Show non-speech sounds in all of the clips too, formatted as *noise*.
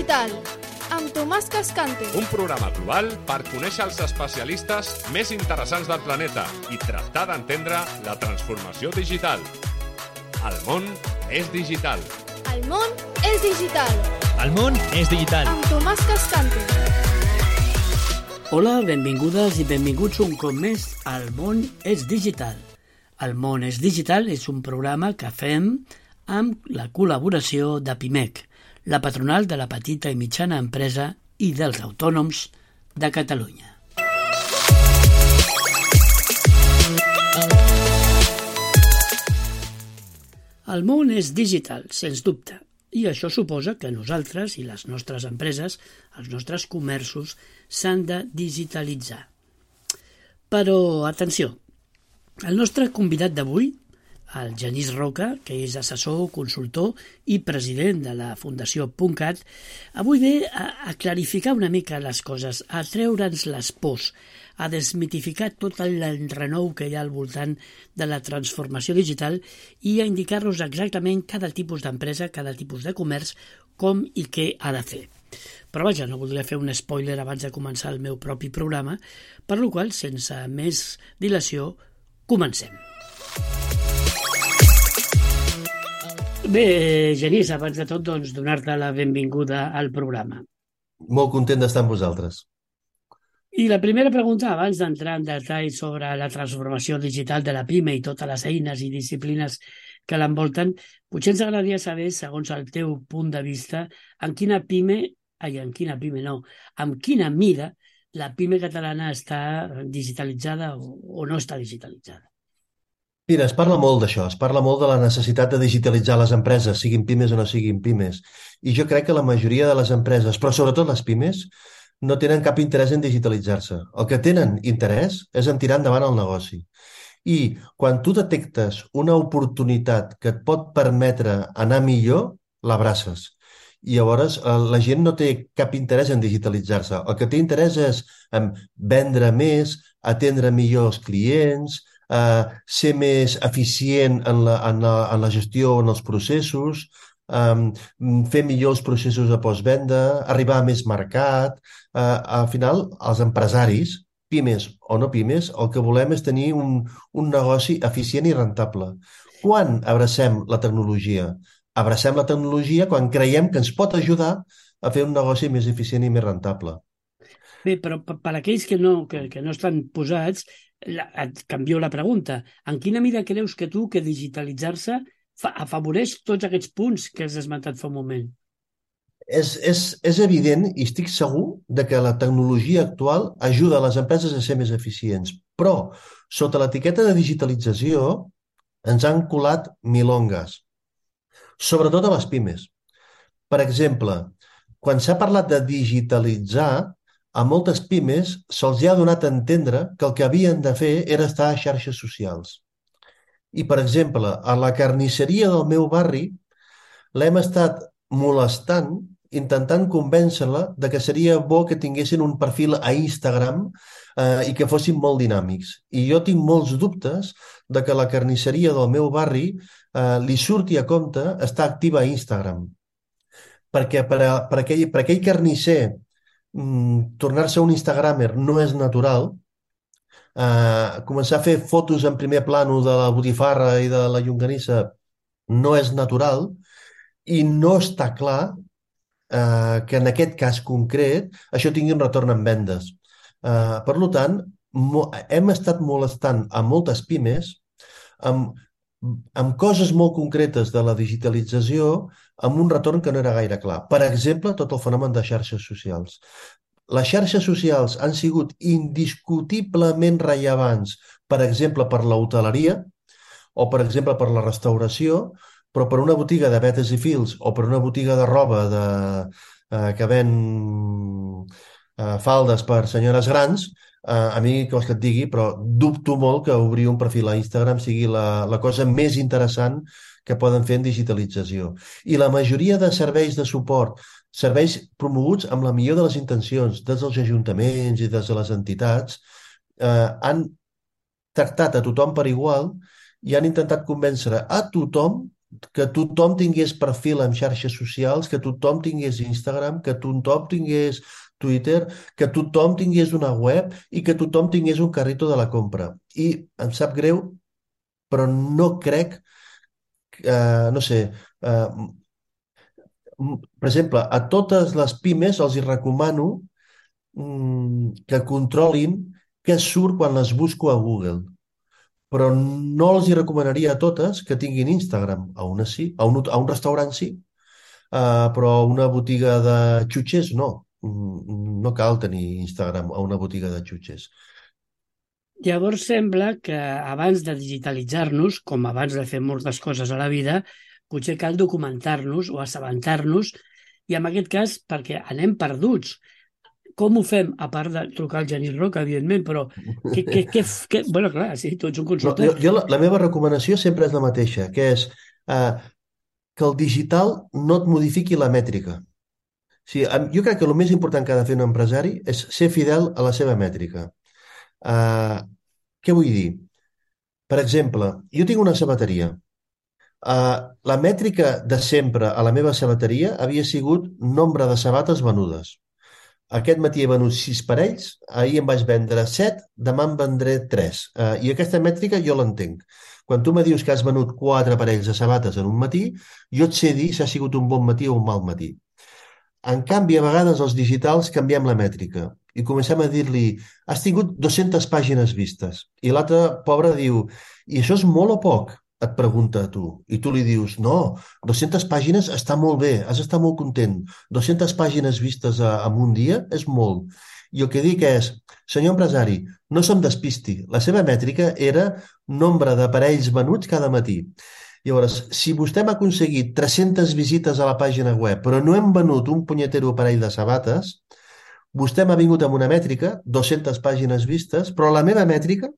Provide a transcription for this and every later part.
digital, amb Tomàs Cascante. Un programa global per conèixer els especialistes més interessants del planeta i tractar d'entendre la transformació digital. El món és digital. El món és digital, El món és digital. amb Tomàs Cascante. Hola, benvingudes i benvinguts un cop més al Món és Digital. El Món és Digital és un programa que fem amb la col·laboració de PIMEC, la patronal de la petita i mitjana empresa i dels autònoms de Catalunya. El món és digital, sens dubte, i això suposa que nosaltres i les nostres empreses, els nostres comerços, s'han de digitalitzar. Però, atenció, el nostre convidat d'avui, el Genís Roca, que és assessor, consultor i president de la Fundació .cat, avui ve a, a clarificar una mica les coses, a treure'ns les pors, a desmitificar tot l'enrenou que hi ha al voltant de la transformació digital i a indicar-nos exactament cada tipus d'empresa, cada tipus de comerç, com i què ha de fer. Però vaja, no voldria fer un spoiler abans de començar el meu propi programa, per lo qual, sense més dilació, comencem. Bé, Genís, abans de tot, doncs, donar-te la benvinguda al programa. Molt content d'estar amb vosaltres. I la primera pregunta, abans d'entrar en detall sobre la transformació digital de la PIME i totes les eines i disciplines que l'envolten, potser ens agradaria saber, segons el teu punt de vista, en quina PIME, ai, en quina PIME no, amb quina mida la PIME catalana està digitalitzada o, o no està digitalitzada. Mira, es parla molt d'això, es parla molt de la necessitat de digitalitzar les empreses, siguin pimes o no siguin pimes. I jo crec que la majoria de les empreses, però sobretot les pimes, no tenen cap interès en digitalitzar-se. El que tenen interès és en tirar endavant el negoci. I quan tu detectes una oportunitat que et pot permetre anar millor, l'abraces. I llavors eh, la gent no té cap interès en digitalitzar-se. El que té interès és en vendre més, atendre millor els clients, eh, ser més eficient en la, en, la, en la gestió, en els processos, um, fer millor els processos de postvenda, arribar a més mercat. Uh, al final, els empresaris, pimes o no pimes, el que volem és tenir un, un negoci eficient i rentable. Quan abracem la tecnologia? Abracem la tecnologia quan creiem que ens pot ajudar a fer un negoci més eficient i més rentable. Bé, però per, per aquells que no, que, que no estan posats, la, et canvio la pregunta. En quina mida creus que tu que digitalitzar-se fa- afavoreix tots aquests punts que has esmentat fa un moment? És, és, és evident i estic segur de que la tecnologia actual ajuda a les empreses a ser més eficients, però sota l'etiqueta de digitalització ens han colat milongas, sobretot a les pimes. Per exemple, quan s'ha parlat de digitalitzar, a moltes pimes se'ls ha donat a entendre que el que havien de fer era estar a xarxes socials. I, per exemple, a la carnisseria del meu barri l'hem estat molestant, intentant convèncer-la de que seria bo que tinguessin un perfil a Instagram eh, i que fossin molt dinàmics. I jo tinc molts dubtes de que la carnisseria del meu barri eh, li surti a compte estar activa a Instagram. Perquè per, a, per, aquell, per aquell carnisser mm, tornar-se un instagramer no és natural, eh, començar a fer fotos en primer plano de la botifarra i de la llonganissa no és natural i no està clar eh, que en aquest cas concret això tingui un retorn en vendes. Eh, per tant, hem estat molestant a moltes pimes amb, amb coses molt concretes de la digitalització amb un retorn que no era gaire clar. Per exemple, tot el fenomen de xarxes socials. Les xarxes socials han sigut indiscutiblement rellevants, per exemple, per l'hoteleria o, per exemple, per la restauració, però per una botiga de vetes i fils o per una botiga de roba de, eh, que ven eh, faldes per senyores grans, eh, a mi, què vols que et digui, però dubto molt que obrir un perfil a Instagram sigui la, la cosa més interessant que poden fer en digitalització. I la majoria de serveis de suport, serveis promoguts amb la millor de les intencions des dels ajuntaments i des de les entitats, eh, han tractat a tothom per igual i han intentat convèncer a tothom que tothom tingués perfil en xarxes socials, que tothom tingués Instagram, que tothom tingués Twitter, que tothom tingués una web i que tothom tingués un carrito de la compra. I em sap greu, però no crec, eh, no sé, eh, per exemple, a totes les pimes els hi recomano mm, que controlin què surt quan les busco a Google. Però no els hi recomanaria a totes que tinguin Instagram. A una sí, a un, a un restaurant sí, uh, però a una botiga de xutxes no. Mm, no cal tenir Instagram a una botiga de xutxes. Llavors sembla que abans de digitalitzar-nos, com abans de fer moltes coses a la vida, potser cal documentar-nos o assabentar-nos i en aquest cas perquè anem perduts. Com ho fem? A part de trucar al Genís Roca, evidentment, però que, que, que, que, bueno, clar, sí, tu ets un consultor. No, jo, jo la, la meva recomanació sempre és la mateixa, que és eh, que el digital no et modifiqui la mètrica. Sigui, jo crec que el més important que ha de fer un empresari és ser fidel a la seva mètrica. Uh, què vull dir? Per exemple, jo tinc una sabateria. Uh, la mètrica de sempre a la meva sabateria havia sigut nombre de sabates venudes. Aquest matí he venut sis parells, ahir en vaig vendre set, demà en vendré tres. Uh, I aquesta mètrica jo l'entenc. Quan tu me dius que has venut quatre parells de sabates en un matí, jo et sé dir si ha sigut un bon matí o un mal matí. En canvi, a vegades els digitals canviem la mètrica i comencem a dir-li has tingut 200 pàgines vistes. I l'altre pobre diu i això és molt o poc? et pregunta a tu i tu li dius, no, 200 pàgines està molt bé, has d'estar molt content. 200 pàgines vistes en un dia és molt. I el que dic és, senyor empresari, no se'm despisti. La seva mètrica era nombre d'aparells venuts cada matí. Llavors, si vostè m'ha aconseguit 300 visites a la pàgina web, però no hem venut un punyetero aparell de sabates, vostè m'ha vingut amb una mètrica, 200 pàgines vistes, però la meva mètrica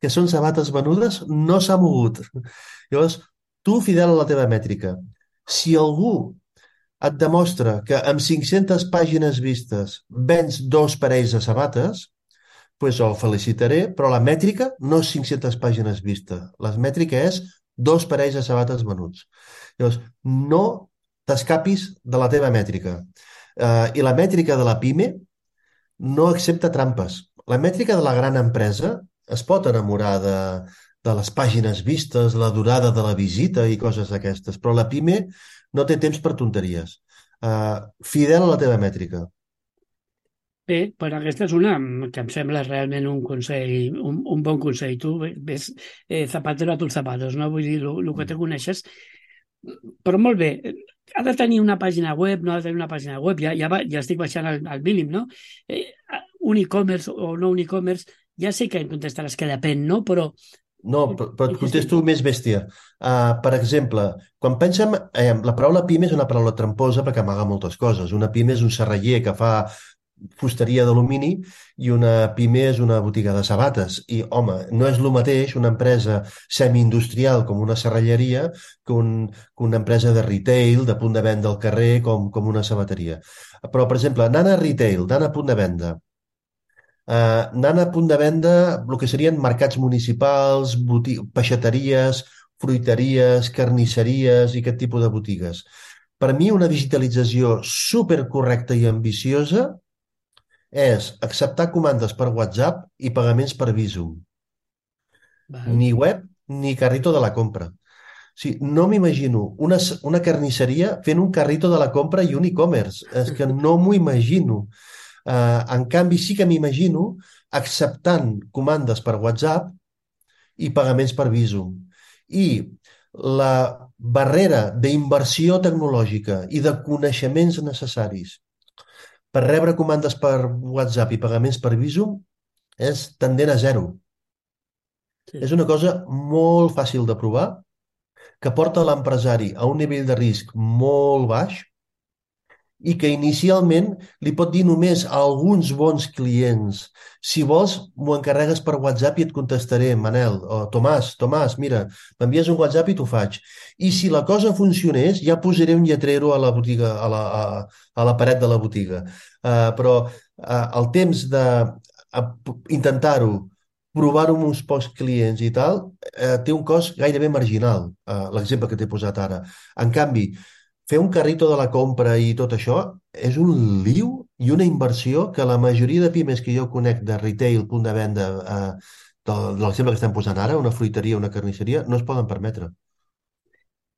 que són sabates venudes, no s'ha mogut. Llavors, tu fidel a la teva mètrica. Si algú et demostra que amb 500 pàgines vistes vens dos parells de sabates, pues el felicitaré, però la mètrica no és 500 pàgines vistes. La mètrica és dos parells de sabates venuts. Llavors, no t'escapis de la teva mètrica. Uh, I la mètrica de la PIME no accepta trampes. La mètrica de la gran empresa es pot enamorar de, de les pàgines vistes, la durada de la visita i coses d'aquestes, però la PIME no té temps per tonteries. Uh, fidel a la teva mètrica. Bé, però aquesta és una que em sembla realment un consell, un, un bon consell. Tu ves eh, zapatero a tus zapatos, no? Vull dir, el que te coneixes. Però molt bé, ha de tenir una pàgina web, no ha de tenir una pàgina web, ja, ja, va, ja estic baixant al, al mínim, no? Eh, un e-commerce o no un e-commerce, ja sé que em contestaràs que depèn, no? Però... No, però, però et contesto més bèstia. Uh, per exemple, quan pensem... Eh, la paraula PIME és una paraula tramposa perquè amaga moltes coses. Una PIME és un serraller que fa fusteria d'alumini i una PIME és una botiga de sabates. I, home, no és el mateix una empresa semi-industrial com una serralleria que, un, que una empresa de retail, de punt de venda al carrer, com, com una sabateria. Però, per exemple, anant a retail, anant a punt de venda, eh, anant a punt de venda el que serien mercats municipals, peixateries, fruiteries, carnisseries i aquest tipus de botigues. Per mi, una digitalització supercorrecta i ambiciosa és acceptar comandes per WhatsApp i pagaments per Visum. Val. Ni web ni carrito de la compra. O sigui, no m'imagino una, una carnisseria fent un carrito de la compra i un e-commerce. És que no m'ho imagino. Eh, en canvi, sí que m'imagino acceptant comandes per WhatsApp i pagaments per Visum. I la barrera d'inversió tecnològica i de coneixements necessaris per rebre comandes per WhatsApp i pagaments per Visum és tendent a zero. Sí. És una cosa molt fàcil de provar, que porta l'empresari a un nivell de risc molt baix i que inicialment li pot dir només a alguns bons clients si vols, m'ho encarregues per WhatsApp i et contestaré, Manel, o Tomàs, Tomàs, mira, m'envies un WhatsApp i t'ho faig. I si la cosa funcionés, ja posaré un lletrero a la botiga, a la, a, a la paret de la botiga. Uh, però uh, el temps de uh, intentar-ho provar-ho amb uns pocs clients i tal, eh, té un cost gairebé marginal, eh, l'exemple que t'he posat ara. En canvi, fer un carrito de la compra i tot això és un liu i una inversió que la majoria de pimes que jo conec de retail, punt de venda, eh, de, de l'exemple que estem posant ara, una fruiteria, una carnisseria, no es poden permetre.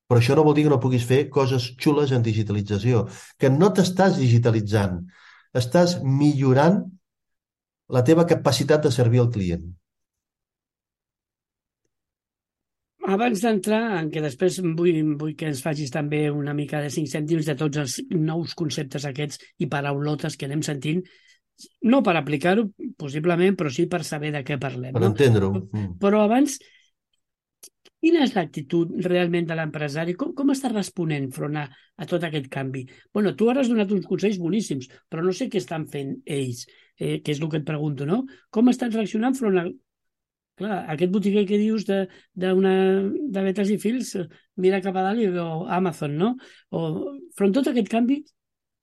Però això no vol dir que no puguis fer coses xules en digitalització, que no t'estàs digitalitzant, estàs millorant la teva capacitat de servir al client. Abans d'entrar, en què després vull, vull que ens facis també una mica de cinc cèntims de tots els nous conceptes aquests i paraulotes que anem sentint, no per aplicar-ho, possiblement, però sí per saber de què parlem. Per no? entendre-ho. Mm. Però abans, quina és l'actitud realment de l'empresari? Com, com està responent front a, a tot aquest canvi? bueno, tu ara has donat uns consells boníssims, però no sé què estan fent ells, eh, que és el que et pregunto, no? Com estan reaccionant front a... Clar, aquest botiguer que dius de, de, una, de vetes i fils, mira cap a dalt i veu Amazon, no? O, front tot aquest canvi,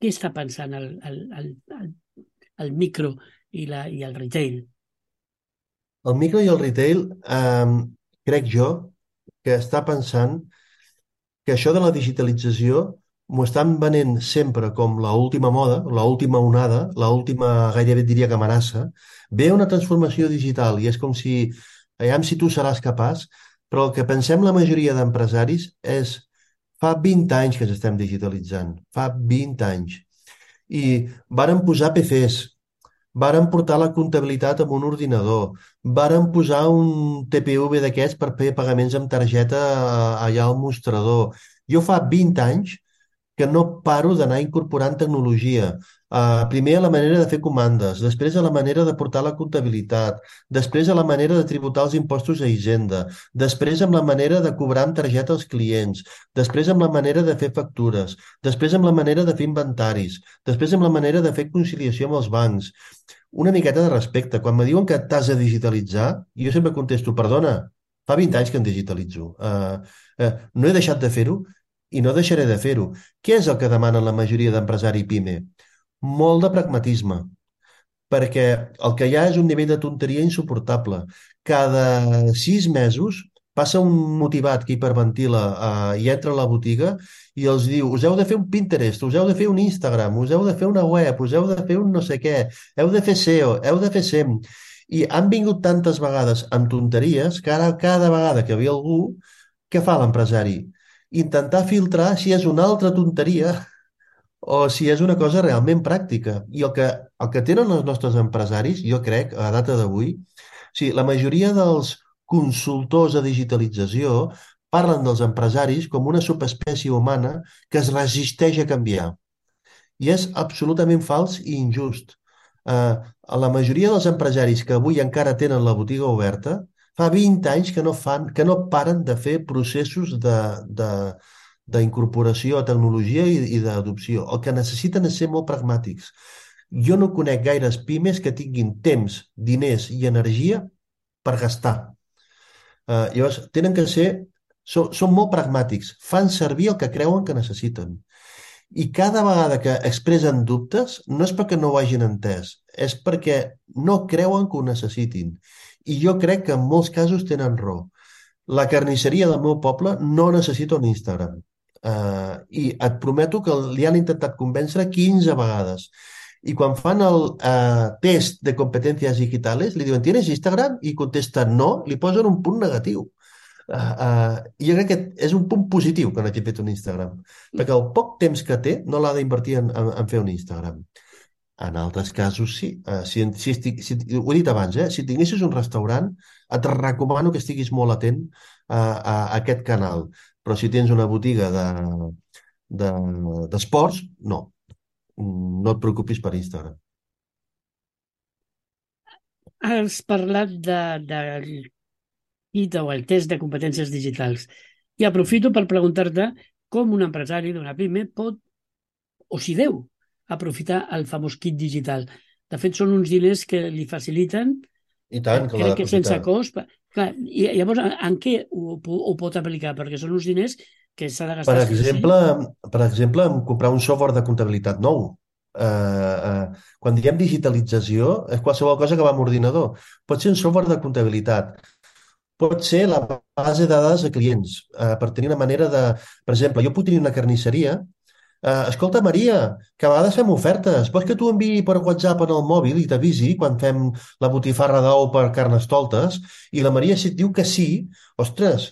què està pensant el, el, el, el, el micro i, la, i el retail? El micro i el retail, eh, crec jo, que està pensant que això de la digitalització m'ho estan venent sempre com la última moda, la última onada, la última, gairebé diria que amenaça. Ve una transformació digital i és com si, aviam si tu seràs capaç, però el que pensem la majoria d'empresaris és fa 20 anys que ens estem digitalitzant, fa 20 anys. I varen posar PCs, varen portar la comptabilitat amb un ordinador, varen posar un TPV d'aquests per fer pagaments amb targeta eh, allà al mostrador. Jo fa 20 anys que no paro d'anar incorporant tecnologia. Uh, primer a la manera de fer comandes, després a la manera de portar la comptabilitat, després a la manera de tributar els impostos a Hisenda, després amb la manera de cobrar amb targeta als clients, després amb la manera de fer factures, després amb la manera de fer inventaris, després amb la manera de fer conciliació amb els bancs. Una miqueta de respecte. Quan me diuen que t'has de digitalitzar, jo sempre contesto, perdona, fa 20 anys que em digitalitzo. Uh, uh, no he deixat de fer-ho i no deixaré de fer-ho. Què és el que demanen la majoria d'empresari PIME? Molt de pragmatisme, perquè el que hi ha és un nivell de tonteria insuportable. Cada sis mesos passa un motivat que hiperventila eh, i entra a la botiga i els diu, us heu de fer un Pinterest, us heu de fer un Instagram, us heu de fer una web, us heu de fer un no sé què, heu de fer SEO, heu de fer SEM. I han vingut tantes vegades amb tonteries que ara cada vegada que ve algú, què fa l'empresari? Intentar filtrar si és una altra tonteria o si és una cosa realment pràctica. I el que, el que tenen els nostres empresaris, jo crec, a data d'avui, sí, la majoria dels consultors de digitalització parlen dels empresaris com una subespècie humana que es resisteix a canviar. I és absolutament fals i injust. Uh, la majoria dels empresaris que avui encara tenen la botiga oberta Fa 20 anys que no, fan, que no paren de fer processos d'incorporació a tecnologia i, i d'adopció. El que necessiten és ser molt pragmàtics. Jo no conec gaires pimes que tinguin temps, diners i energia per gastar. Uh, llavors, tenen que ser... Són, són molt pragmàtics. Fan servir el que creuen que necessiten. I cada vegada que expressen dubtes, no és perquè no ho hagin entès, és perquè no creuen que ho necessitin i jo crec que en molts casos tenen raó. La carnisseria del meu poble no necessita un Instagram. Uh, I et prometo que li han intentat convèncer 15 vegades. I quan fan el uh, test de competències digitales, li diuen, ¿tienes Instagram? I contesta no, li posen un punt negatiu. Uh, uh, jo crec que és un punt positiu que no hagi fet un Instagram, perquè el poc temps que té no l'ha d'invertir en, en, en fer un Instagram. En altres casos, sí. Uh, si, si, estic, si, ho he dit abans, eh? si tinguessis un restaurant, et recomano que estiguis molt atent a, a, a aquest canal. Però si tens una botiga d'esports, de, de, no. No et preocupis per Instagram. Has parlat de, de IT o el test de competències digitals. I aprofito per preguntar-te com un empresari d'una PIME pot, o si deu, aprofitar el famós kit digital. De fet, són uns diners que li faciliten i tant, que crec que sense cost. Clar, i llavors, en, què ho, ho pot aplicar? Perquè són uns diners que s'ha de gastar. Per exemple, sí? per exemple, comprar un software de comptabilitat nou. Eh, eh, quan diem digitalització, és qualsevol cosa que va amb ordinador. Pot ser un software de comptabilitat, pot ser la base de dades de clients, eh, per tenir una manera de... Per exemple, jo puc tenir una carnisseria eh, escolta, Maria, que a vegades fem ofertes. Vols que t'ho enviï per WhatsApp en el mòbil i t'avisi quan fem la botifarra d'ou per carnestoltes? I la Maria, si et diu que sí, ostres,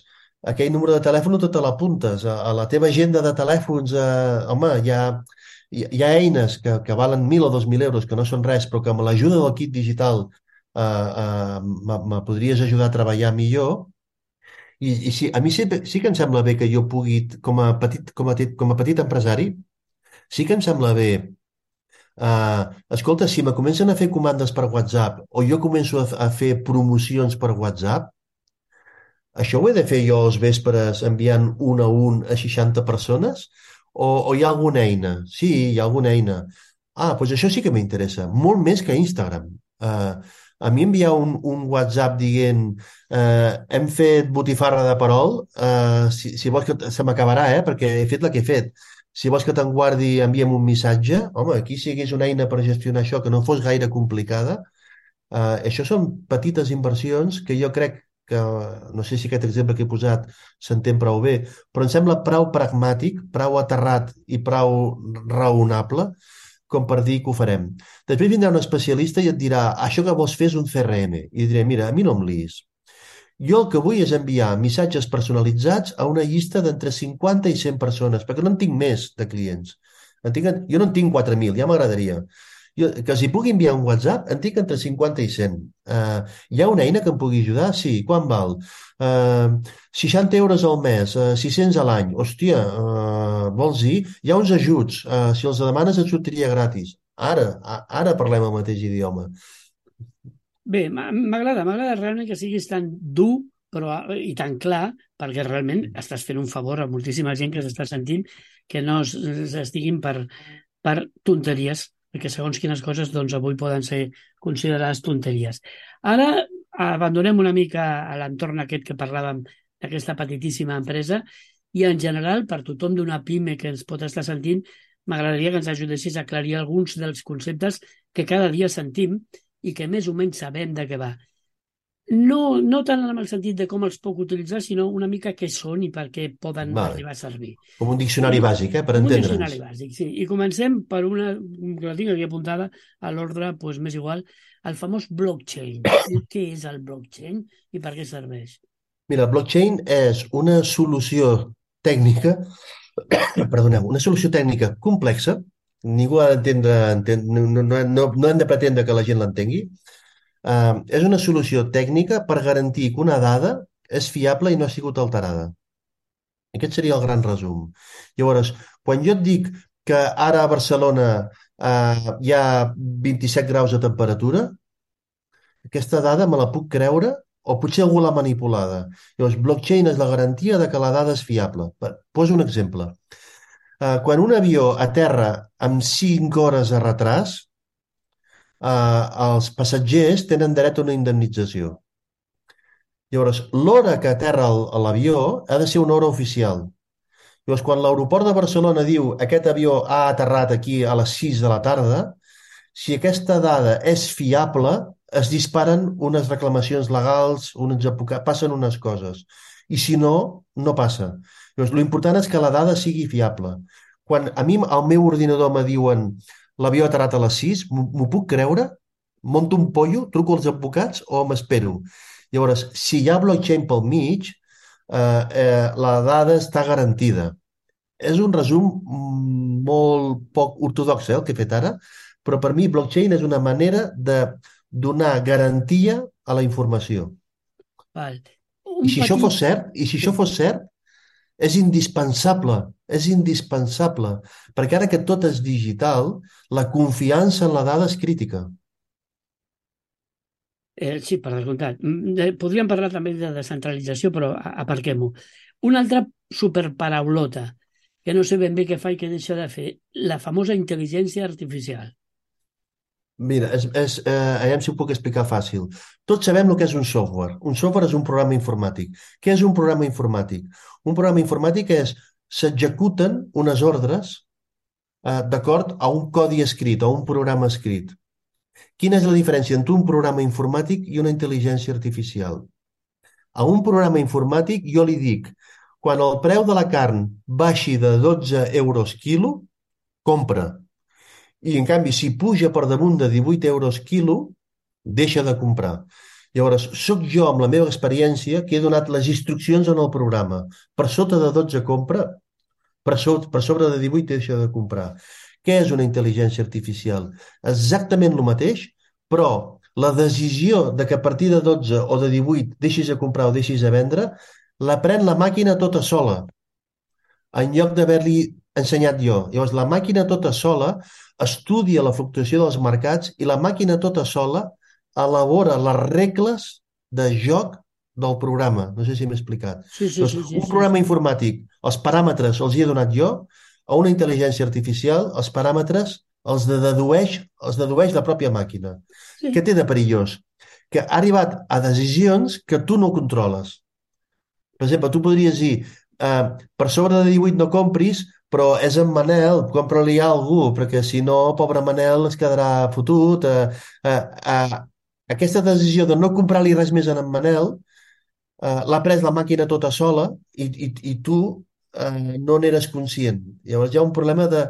aquell número de telèfon no te l'apuntes. A, a la teva agenda de telèfons, eh, home, hi ha, hi ha eines que, que valen 1.000 o 2.000 euros, que no són res, però que amb l'ajuda del kit digital eh, eh, me podries ajudar a treballar millor, i, i sí, a mi sí, sí que em sembla bé que jo pugui, com a petit, com a, com a petit empresari, sí que em sembla bé Uh, escolta, si me comencen a fer comandes per WhatsApp o jo començo a, a fer promocions per WhatsApp, això ho he de fer jo als vespres enviant un a un a 60 persones? O, o hi ha alguna eina? Sí, hi ha alguna eina. Ah, doncs això sí que m'interessa, molt més que Instagram. Uh, a mi enviar un, un WhatsApp dient eh, hem fet botifarra de perol, eh, si, si vols que... Se m'acabarà, eh, perquè he fet la que he fet. Si vols que te'n guardi, enviem un missatge. Home, aquí si hi hagués una eina per gestionar això que no fos gaire complicada, eh, això són petites inversions que jo crec que, no sé si aquest exemple que he posat s'entén prou bé, però em sembla prou pragmàtic, prou aterrat i prou raonable com per dir que ho farem. Després vindrà un especialista i et dirà això que vols fer és un CRM. I diré, mira, a mi no em liis. Jo el que vull és enviar missatges personalitzats a una llista d'entre 50 i 100 persones, perquè no en tinc més de clients. En tinc, jo no en tinc 4.000, ja m'agradaria. Jo, que si pugui enviar un WhatsApp, en tinc entre 50 i 100. Uh, eh, hi ha una eina que em pugui ajudar? Sí. Quan val? Uh, eh, 60 euros al mes, uh, eh, 600 a l'any. Hòstia, uh, vols dir? Hi ha uns ajuts. Uh, si els demanes et sortiria gratis. Ara, ara parlem el mateix idioma. Bé, m'agrada, m'agrada realment que siguis tan dur però, i tan clar, perquè realment estàs fent un favor a moltíssima gent que s'està sentint que no s'estiguin per, per tonteries perquè segons quines coses doncs, avui poden ser considerades tonteries. Ara abandonem una mica a l'entorn aquest que parlàvem d'aquesta petitíssima empresa i en general per tothom d'una pime que ens pot estar sentint m'agradaria que ens ajudessis a aclarir alguns dels conceptes que cada dia sentim i que més o menys sabem de què va no, no tant en el sentit de com els puc utilitzar, sinó una mica què són i per què poden vale. arribar a servir. Com un diccionari bàsic, eh, per entendre'ns. Un diccionari bàsic, sí. I comencem per una, que la tinc aquí apuntada a l'ordre, doncs més igual, el famós blockchain. *coughs* què és el blockchain i per què serveix? Mira, blockchain és una solució tècnica, *coughs* perdoneu, una solució tècnica complexa, ningú ha d'entendre, no, no, no, no hem de pretendre que la gent l'entengui, Uh, és una solució tècnica per garantir que una dada és fiable i no ha sigut alterada. Aquest seria el gran resum. Llavors, quan jo et dic que ara a Barcelona uh, hi ha 27 graus de temperatura, aquesta dada me la puc creure o potser algú l'ha manipulada. Llavors, blockchain és la garantia de que la dada és fiable. Poso un exemple. Uh, quan un avió aterra amb 5 hores de retras, eh, els passatgers tenen dret a una indemnització. Llavors, l'hora que aterra l'avió ha de ser una hora oficial. Llavors, quan l'aeroport de Barcelona diu aquest avió ha aterrat aquí a les 6 de la tarda, si aquesta dada és fiable, es disparen unes reclamacions legals, uns passen unes coses. I si no, no passa. Llavors, l'important és que la dada sigui fiable. Quan a mi al meu ordinador me diuen l'avió ha aterrat a les 6, m'ho puc creure? Monto un pollo, truco als advocats o m'espero? Llavors, si hi ha blockchain pel mig, eh, eh, la dada està garantida. És un resum molt poc ortodox, eh, el que he fet ara, però per mi blockchain és una manera de donar garantia a la informació. Val. I si petit... això fos cert, i si això fos cert, és indispensable, és indispensable, perquè ara que tot és digital, la confiança en la dada és crítica. Eh, sí, per descomptat. Mm, podríem parlar també de descentralització, però aparquem-ho. Una altra superparaulota, que no sé ben bé què fa i què deixa de fer, la famosa intel·ligència artificial. Mira, és, és, eh, aviam si ho puc explicar fàcil. Tots sabem el que és un software. Un software és un programa informàtic. Què és un programa informàtic? Un programa informàtic és s'executen unes ordres eh, d'acord a un codi escrit, a un programa escrit. Quina és la diferència entre un programa informàtic i una intel·ligència artificial? A un programa informàtic jo li dic, quan el preu de la carn baixi de 12 euros quilo, compra. I, en canvi, si puja per damunt de 18 euros quilo, deixa de comprar. Llavors, sóc jo, amb la meva experiència, que he donat les instruccions en el programa. Per sota de 12 compra, per, so, per sobre de 18 deixa de comprar. Què és una intel·ligència artificial? Exactament el mateix, però la decisió de que a partir de 12 o de 18 deixis de comprar o deixis de vendre, la pren la màquina tota sola, en lloc d'haver-li ensenyat jo. Llavors, la màquina tota sola estudia la fluctuació dels mercats i la màquina tota sola elabora les regles de joc del programa. No sé si m'he explicat. Sí, sí, doncs, sí, sí, un sí. programa informàtic, els paràmetres els hi he donat jo, a una intel·ligència artificial, els paràmetres els de dedueix, els dedueix la pròpia màquina. Sí. Què té de perillós? Que ha arribat a decisions que tu no controles. Per exemple, tu podries dir eh, per sobre de 18 no compris, però és en Manel, compra-li algú, perquè si no, pobre Manel es quedarà fotut. Eh, eh, eh, aquesta decisió de no comprar-li res més a en Manel eh, l'ha pres la màquina tota sola i, i, i tu eh, no n'eres conscient. Llavors hi ha un problema de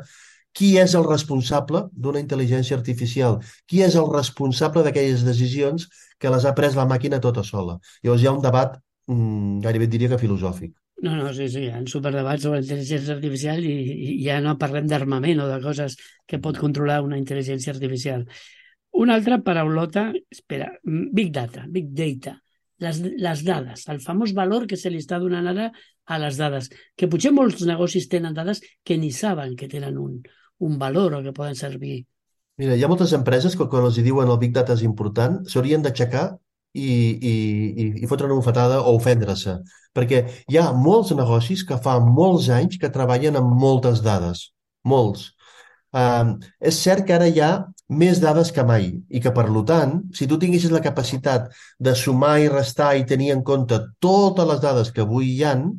qui és el responsable d'una intel·ligència artificial? Qui és el responsable d'aquelles decisions que les ha pres la màquina tota sola? Llavors hi ha un debat mm, gairebé diria que filosòfic. No, no, sí, sí, hi ha superdebats sobre intel·ligència artificial i, i ja no parlem d'armament o de coses que pot controlar una intel·ligència artificial. Una altra paraulota, espera, mm, Big Data, Big Data, les, les dades, el famós valor que se li està donant ara a les dades, que potser molts negocis tenen dades que ni saben que tenen un, un valor o que poden servir. Mira, hi ha moltes empreses que quan els diuen el Big Data és important, s'haurien d'aixecar i, i, i, i fotre una bufetada o ofendre-se. Perquè hi ha molts negocis que fa molts anys que treballen amb moltes dades. Molts. Um, és cert que ara hi ha més dades que mai i que, per tant, si tu tinguessis la capacitat de sumar i restar i tenir en compte totes les dades que avui hi han,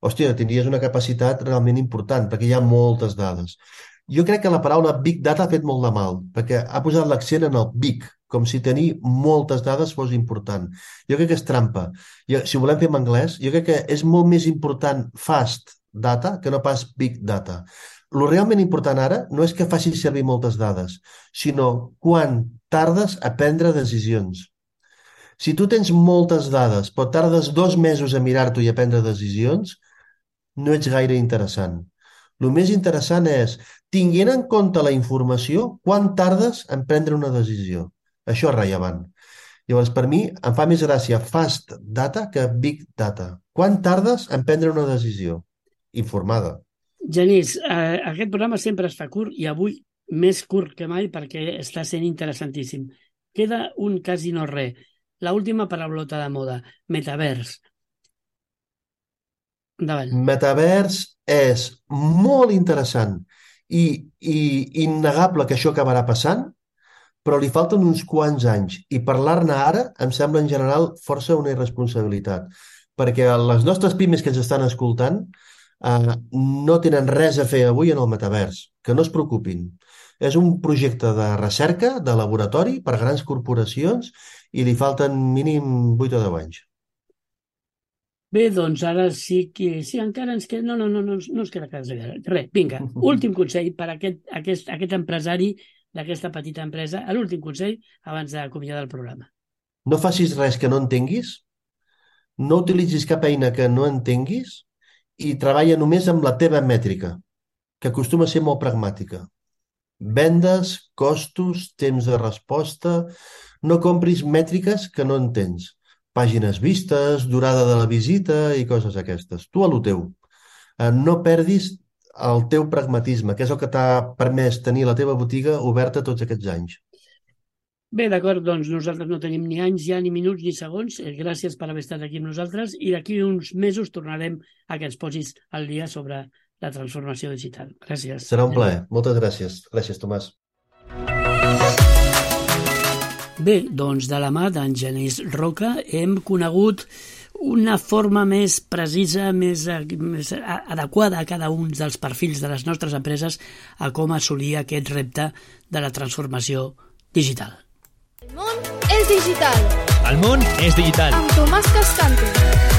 hòstia, tindries una capacitat realment important, perquè hi ha moltes dades. Jo crec que la paraula Big Data ha fet molt de mal, perquè ha posat l'accent en el big, com si tenir moltes dades fos important. Jo crec que és trampa. Jo, si ho volem fer en anglès, jo crec que és molt més important fast data que no pas big data. Lo realment important ara no és que facis servir moltes dades, sinó quan tardes a prendre decisions. Si tu tens moltes dades, però tardes dos mesos a mirar-t'ho i a prendre decisions, no ets gaire interessant. El més interessant és, tinguent en compte la informació, quan tardes en prendre una decisió. Això és rellevant. Llavors, per mi, em fa més gràcia fast data que big data. Quan tardes en prendre una decisió? Informada. Genís, eh, aquest programa sempre es fa curt i avui més curt que mai perquè està sent interessantíssim. Queda un quasi no res. La última paraulota de moda, metavers. Endavant. Metavers és molt interessant i, i innegable que això acabarà passant, però li falten uns quants anys i parlar-ne ara em sembla en general força una irresponsabilitat perquè les nostres pimes que ens estan escoltant eh, no tenen res a fer avui en el metavers, que no es preocupin. És un projecte de recerca, de laboratori per grans corporacions i li falten mínim 8 o 10 anys. Bé, doncs ara sí que... Sí, encara ens queda... No, no, no, no, no ens queda res. Res, vinga, *laughs* últim consell per a aquest, aquest, aquest empresari d'aquesta petita empresa, l'últim consell abans d'acomiadar el programa. No facis res que no entenguis, no utilitzis cap eina que no entenguis i treballa només amb la teva mètrica, que acostuma a ser molt pragmàtica. Vendes, costos, temps de resposta... No compris mètriques que no entens. Pàgines vistes, durada de la visita i coses aquestes. Tu a lo teu. Eh, No perdis el teu pragmatisme, que és el que t'ha permès tenir la teva botiga oberta tots aquests anys. Bé, d'acord, doncs nosaltres no tenim ni anys ja, ni minuts, ni segons. Eh, Gràcies per haver estat aquí amb nosaltres i d'aquí uns mesos tornarem a que ens posis al dia sobre la transformació digital. Gràcies. Serà un plaer. Moltes gràcies. Gràcies, Tomàs. Bé, doncs de la mà d'en Genís Roca hem conegut una forma més precisa, més, més adequada a cada un dels perfils de les nostres empreses a com assolir aquest repte de la transformació digital. El món és digital. El món és digital. Amb Tomàs Cascante.